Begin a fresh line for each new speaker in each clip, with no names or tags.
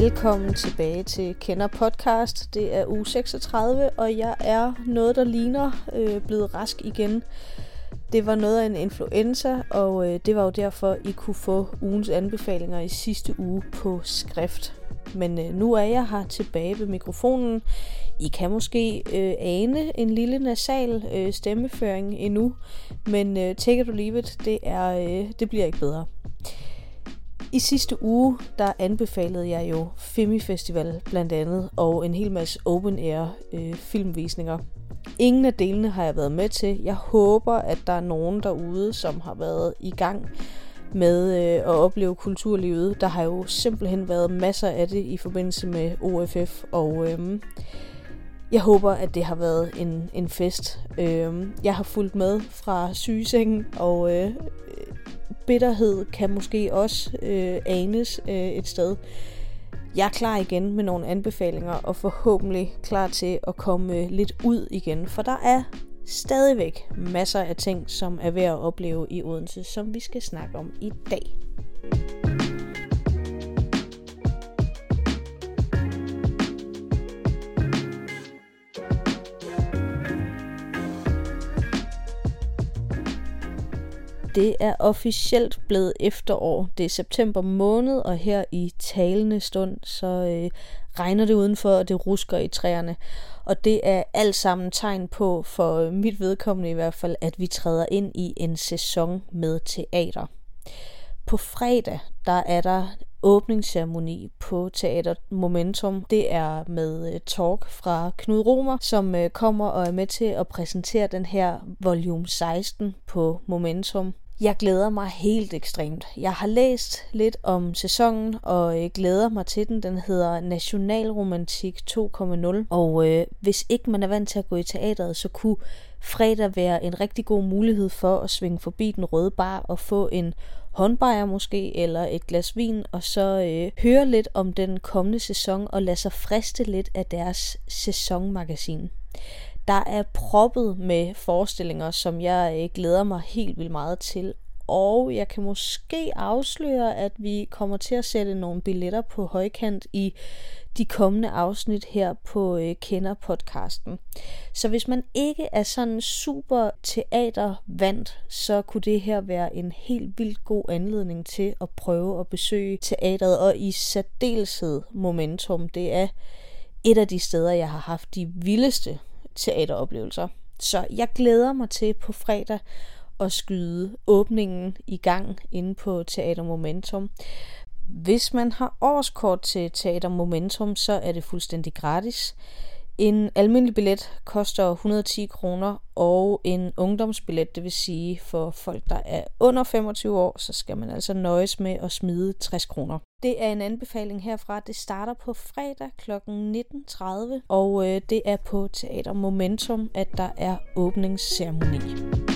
Velkommen tilbage til Kender Podcast. Det er uge 36, og jeg er noget, der ligner øh, blevet rask igen. Det var noget af en influenza, og øh, det var jo derfor, I kunne få ugens anbefalinger i sidste uge på skrift. Men øh, nu er jeg her tilbage ved mikrofonen. I kan måske øh, ane en lille nasal øh, stemmeføring endnu, men øh, take it or leave it, det, er, øh, det bliver ikke bedre. I sidste uge, der anbefalede jeg jo Femi Festival blandt andet, og en hel masse open air øh, filmvisninger. Ingen af delene har jeg været med til. Jeg håber, at der er nogen derude, som har været i gang med øh, at opleve kulturlivet. Der har jo simpelthen været masser af det i forbindelse med OFF, og øh, jeg håber, at det har været en, en fest. Øh, jeg har fulgt med fra sygesengen, og øh, bitterhed kan måske også øh, anes øh, et sted. Jeg er klar igen med nogle anbefalinger, og forhåbentlig klar til at komme øh, lidt ud igen, for der er stadigvæk masser af ting, som er værd at opleve i Odense, som vi skal snakke om i dag. Det er officielt blevet efterår. Det er september måned, og her i talende stund, så øh, regner det udenfor, og det rusker i træerne. Og det er alt sammen tegn på, for øh, mit vedkommende i hvert fald, at vi træder ind i en sæson med teater. På fredag, der er der åbningsceremoni på Teater Momentum. Det er med øh, talk fra Knud Romer, som øh, kommer og er med til at præsentere den her volume 16 på Momentum. Jeg glæder mig helt ekstremt. Jeg har læst lidt om sæsonen, og øh, glæder mig til den. Den hedder Nationalromantik 2.0. Og øh, hvis ikke man er vant til at gå i teateret, så kunne fredag være en rigtig god mulighed for at svinge forbi den røde bar og få en håndbejer måske, eller et glas vin, og så øh, høre lidt om den kommende sæson og lade sig friste lidt af deres sæsonmagasin. Der er proppet med forestillinger, som jeg øh, glæder mig helt vildt meget til. Og jeg kan måske afsløre, at vi kommer til at sætte nogle billetter på højkant i de kommende afsnit her på øh, Kender podcasten. Så hvis man ikke er sådan super teatervandt, så kunne det her være en helt vildt god anledning til at prøve at besøge teateret, og i særdeleshed Momentum. Det er et af de steder, jeg har haft de vildeste teateroplevelser. Så jeg glæder mig til på fredag at skyde åbningen i gang inde på Teater Momentum. Hvis man har årskort til Teater Momentum, så er det fuldstændig gratis. En almindelig billet koster 110 kroner, og en ungdomsbillet, det vil sige for folk, der er under 25 år, så skal man altså nøjes med at smide 60 kroner. Det er en anbefaling herfra. Det starter på fredag kl. 19.30, og øh, det er på Teater Momentum, at der er åbningsceremoni.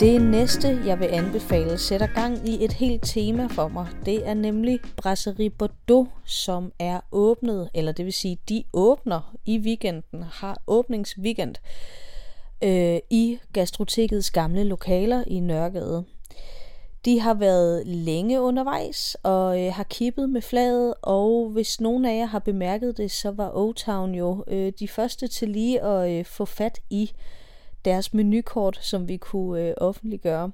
Det næste, jeg vil anbefale, sætter gang i et helt tema for mig. Det er nemlig Brasserie Bordeaux, som er åbnet, eller det vil sige, de åbner i weekenden, har åbningsweekend øh, i Gastrotekets gamle lokaler i Nørregade. De har været længe undervejs og øh, har kippet med flaget, og hvis nogen af jer har bemærket det, så var O-Town jo øh, de første til lige at øh, få fat i deres menukort, som vi kunne øh, offentliggøre.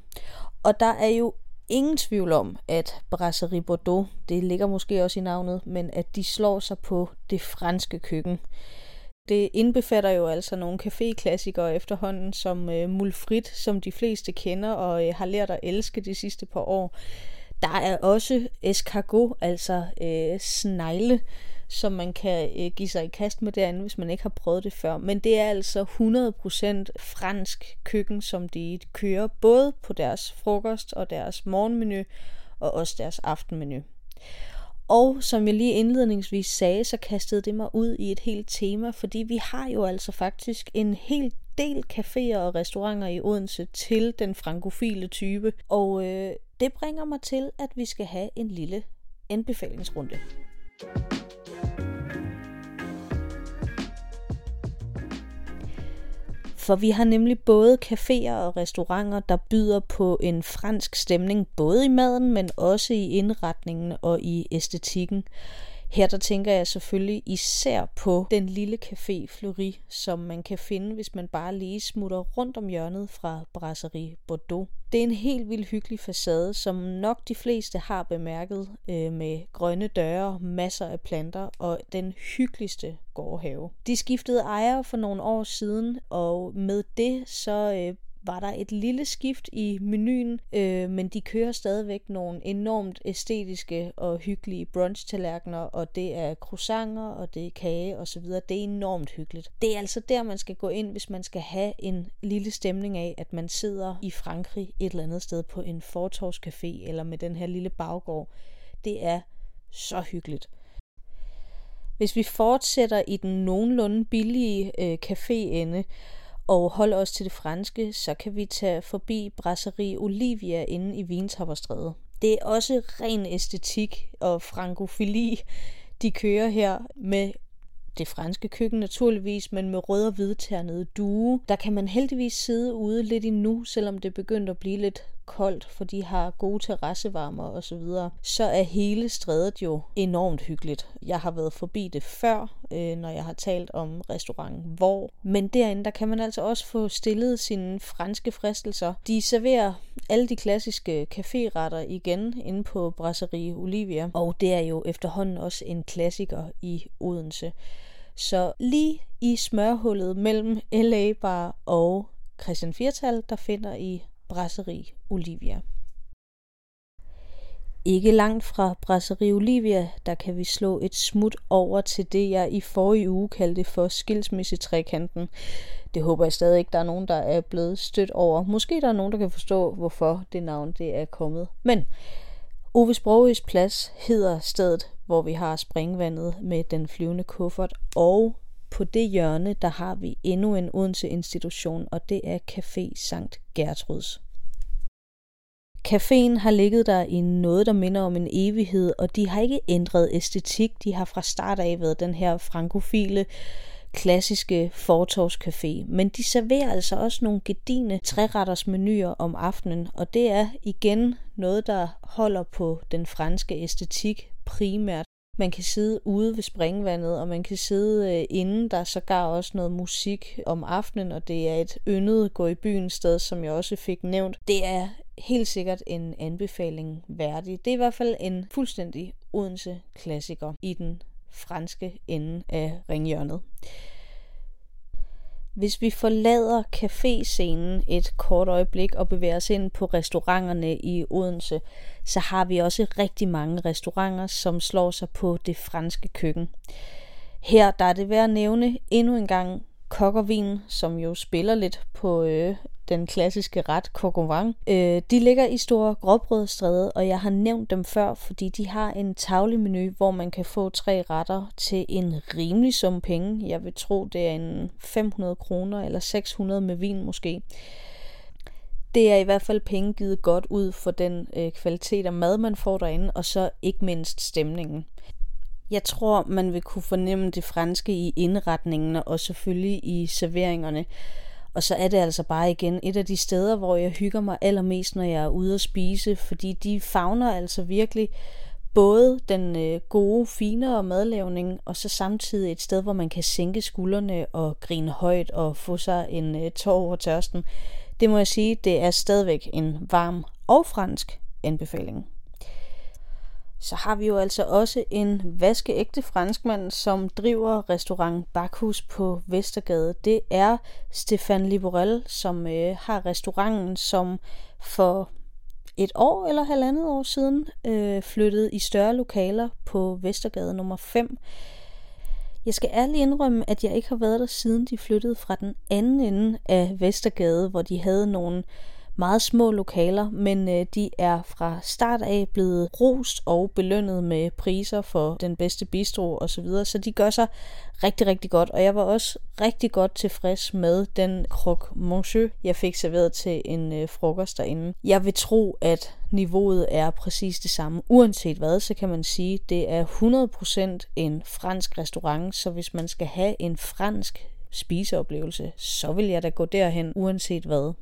Og der er jo ingen tvivl om, at Brasserie Bordeaux, det ligger måske også i navnet, men at de slår sig på det franske køkken. Det indbefatter jo altså nogle café-klassikere efterhånden, som øh, Mulfrit, som de fleste kender og øh, har lært at elske de sidste par år. Der er også escargot, altså øh, snegle, som man kan øh, give sig i kast med derinde, hvis man ikke har prøvet det før. Men det er altså 100% fransk køkken, som de kører både på deres frokost og deres morgenmenu og også deres aftenmenu. Og som jeg lige indledningsvis sagde, så kastede det mig ud i et helt tema, fordi vi har jo altså faktisk en hel del caféer og restauranter i Odense til den frankofile type. Og øh, det bringer mig til, at vi skal have en lille anbefalingsrunde. For vi har nemlig både caféer og restauranter, der byder på en fransk stemning, både i maden, men også i indretningen og i æstetikken. Her der tænker jeg selvfølgelig især på den lille café Fleury, som man kan finde, hvis man bare lige smutter rundt om hjørnet fra Brasserie Bordeaux. Det er en helt vildt hyggelig facade, som nok de fleste har bemærket øh, med grønne døre, masser af planter og den hyggeligste gårdhave. De skiftede ejere for nogle år siden, og med det så øh, var der et lille skift i menuen, øh, men de kører stadigvæk nogle enormt æstetiske og hyggelige brunch-tallerkener, og det er croissanter, og det er kage osv. Det er enormt hyggeligt. Det er altså der, man skal gå ind, hvis man skal have en lille stemning af, at man sidder i Frankrig et eller andet sted på en fortorvscafé, eller med den her lille baggård. Det er så hyggeligt. Hvis vi fortsætter i den nogenlunde billige øh, caféende, og holder os til det franske, så kan vi tage forbi Brasserie Olivia inde i Vintopperstræde. Det er også ren æstetik og frankofili, de kører her med det franske køkken naturligvis, men med rød og hvidternede due. Der kan man heldigvis sidde ude lidt endnu, selvom det begynder at blive lidt koldt, for de har gode terrassevarmer og så videre, så er hele strædet jo enormt hyggeligt. Jeg har været forbi det før, øh, når jeg har talt om restauranten Hvor. Men derinde, der kan man altså også få stillet sine franske fristelser. De serverer alle de klassiske caféretter igen inde på Brasserie Olivia, og det er jo efterhånden også en klassiker i Odense. Så lige i smørhullet mellem LA Bar og Christian Firtal, der finder I Brasserie Olivia. Ikke langt fra Brasserie Olivia, der kan vi slå et smut over til det, jeg i forrige uge kaldte for skilsmissetrækanten. Det håber jeg stadig ikke, der er nogen, der er blevet stødt over. Måske der er nogen, der kan forstå, hvorfor det navn det er kommet. Men Ove Sprogøs plads hedder stedet, hvor vi har springvandet med den flyvende kuffert, og på det hjørne, der har vi endnu en Odense institution, og det er Café Sankt Gertruds. Caféen har ligget der i noget, der minder om en evighed, og de har ikke ændret æstetik. De har fra start af været den her frankofile, klassiske fortorvscafé. Men de serverer altså også nogle gedine træretters menuer om aftenen, og det er igen noget, der holder på den franske æstetik primært. Man kan sidde ude ved springvandet, og man kan sidde øh, inde. Der er sågar også noget musik om aftenen, og det er et yndet gå i byen sted, som jeg også fik nævnt. Det er helt sikkert en anbefaling værdig. Det er i hvert fald en fuldstændig Odense klassiker i den franske ende af ringhjørnet. Hvis vi forlader caféscenen et kort øjeblik og bevæger os ind på restauranterne i Odense, så har vi også rigtig mange restauranter, som slår sig på det franske køkken. Her der er det værd at nævne endnu en gang kokkervin, som jo spiller lidt på øh, den klassiske ret coq øh, De ligger i Store Gråbrødstræde, og jeg har nævnt dem før, fordi de har en tavlemenu, hvor man kan få tre retter til en rimelig sum penge. Jeg vil tro, det er en 500 kroner eller 600 med vin måske. Det er i hvert fald penge givet godt ud for den øh, kvalitet af mad, man får derinde, og så ikke mindst stemningen. Jeg tror, man vil kunne fornemme det franske i indretningen og selvfølgelig i serveringerne. Og så er det altså bare igen et af de steder, hvor jeg hygger mig allermest, når jeg er ude at spise, fordi de fagner altså virkelig både den øh, gode, finere madlavning, og så samtidig et sted, hvor man kan sænke skuldrene og grine højt og få sig en øh, tår over tørsten. Det må jeg sige, det er stadigvæk en varm og fransk anbefaling så har vi jo altså også en vaskeægte franskmand, som driver restaurant Bakhus på Vestergade. Det er Stefan Liborel, som øh, har restauranten, som for et år eller halvandet år siden øh, flyttede i større lokaler på Vestergade nummer 5. Jeg skal ærligt indrømme, at jeg ikke har været der siden de flyttede fra den anden ende af Vestergade, hvor de havde nogle meget små lokaler, men øh, de er fra start af blevet rost og belønnet med priser for den bedste bistro osv., så, videre. så de gør sig rigtig, rigtig godt, og jeg var også rigtig godt tilfreds med den croque monsieur, jeg fik serveret til en øh, frokost derinde. Jeg vil tro, at niveauet er præcis det samme. Uanset hvad, så kan man sige, det er 100% en fransk restaurant, så hvis man skal have en fransk spiseoplevelse, så vil jeg da gå derhen, uanset hvad.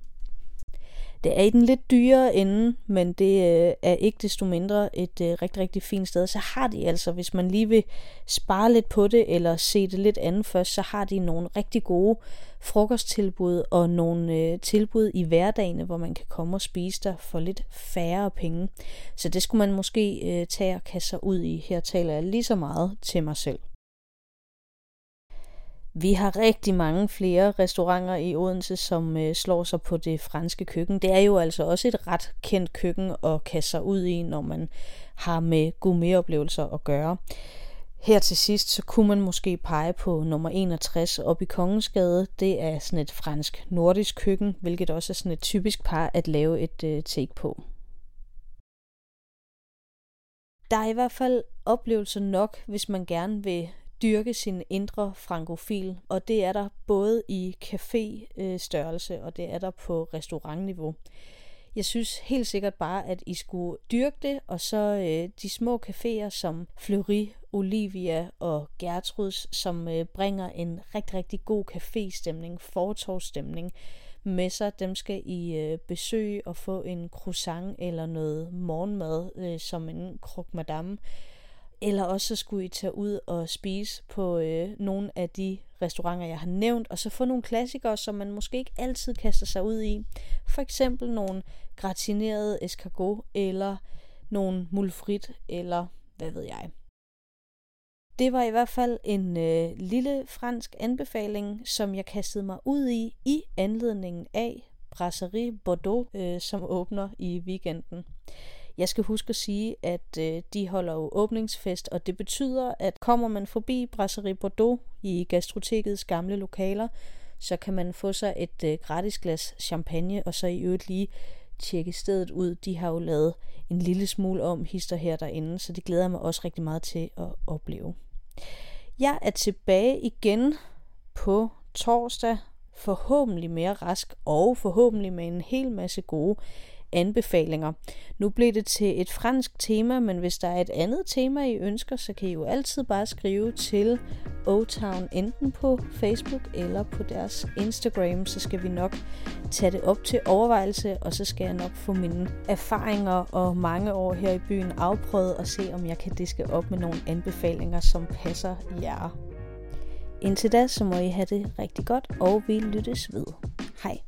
Det er i den lidt dyrere ende, men det øh, er ikke desto mindre et øh, rigtig, rigtig fint sted. Så har de altså, hvis man lige vil spare lidt på det, eller se det lidt andet først, så har de nogle rigtig gode frokosttilbud og nogle øh, tilbud i hverdagen, hvor man kan komme og spise der for lidt færre penge. Så det skulle man måske øh, tage og kaste sig ud i. Her taler jeg lige så meget til mig selv. Vi har rigtig mange flere restauranter i Odense, som øh, slår sig på det franske køkken. Det er jo altså også et ret kendt køkken at kaste sig ud i, når man har med gourmetoplevelser at gøre. Her til sidst, så kunne man måske pege på nummer 61 oppe i Kongensgade. Det er sådan et fransk nordisk køkken, hvilket også er sådan et typisk par at lave et øh, take på. Der er i hvert fald oplevelser nok, hvis man gerne vil dyrke sin indre frankofil, og det er der både i café-størrelse, øh, og det er der på restaurantniveau. Jeg synes helt sikkert bare, at I skulle dyrke det, og så øh, de små caféer som Fleury, Olivia og Gertruds, som øh, bringer en rigtig, rigtig god caféstemning, fortorvstemning med sig. Dem skal I øh, besøge og få en croissant eller noget morgenmad, øh, som en croque madame eller også så skulle I tage ud og spise på øh, nogle af de restauranter, jeg har nævnt, og så få nogle klassikere, som man måske ikke altid kaster sig ud i. For eksempel nogle gratinerede escargot, eller nogle mulfrit, eller hvad ved jeg. Det var i hvert fald en øh, lille fransk anbefaling, som jeg kastede mig ud i i anledningen af Brasserie Bordeaux, øh, som åbner i weekenden. Jeg skal huske at sige, at øh, de holder jo åbningsfest, og det betyder, at kommer man forbi Brasserie Bordeaux i Gastrotekets gamle lokaler, så kan man få sig et øh, gratis glas champagne, og så i øvrigt lige tjekke stedet ud. De har jo lavet en lille smule om hister her derinde, så det glæder jeg mig også rigtig meget til at opleve. Jeg er tilbage igen på torsdag, forhåbentlig mere rask, og forhåbentlig med en hel masse gode anbefalinger. Nu blev det til et fransk tema, men hvis der er et andet tema, I ønsker, så kan I jo altid bare skrive til O-Town enten på Facebook eller på deres Instagram, så skal vi nok tage det op til overvejelse, og så skal jeg nok få mine erfaringer og mange år her i byen afprøvet og se, om jeg kan diske op med nogle anbefalinger, som passer jer. Indtil da, så må I have det rigtig godt, og vi lyttes ved. Hej.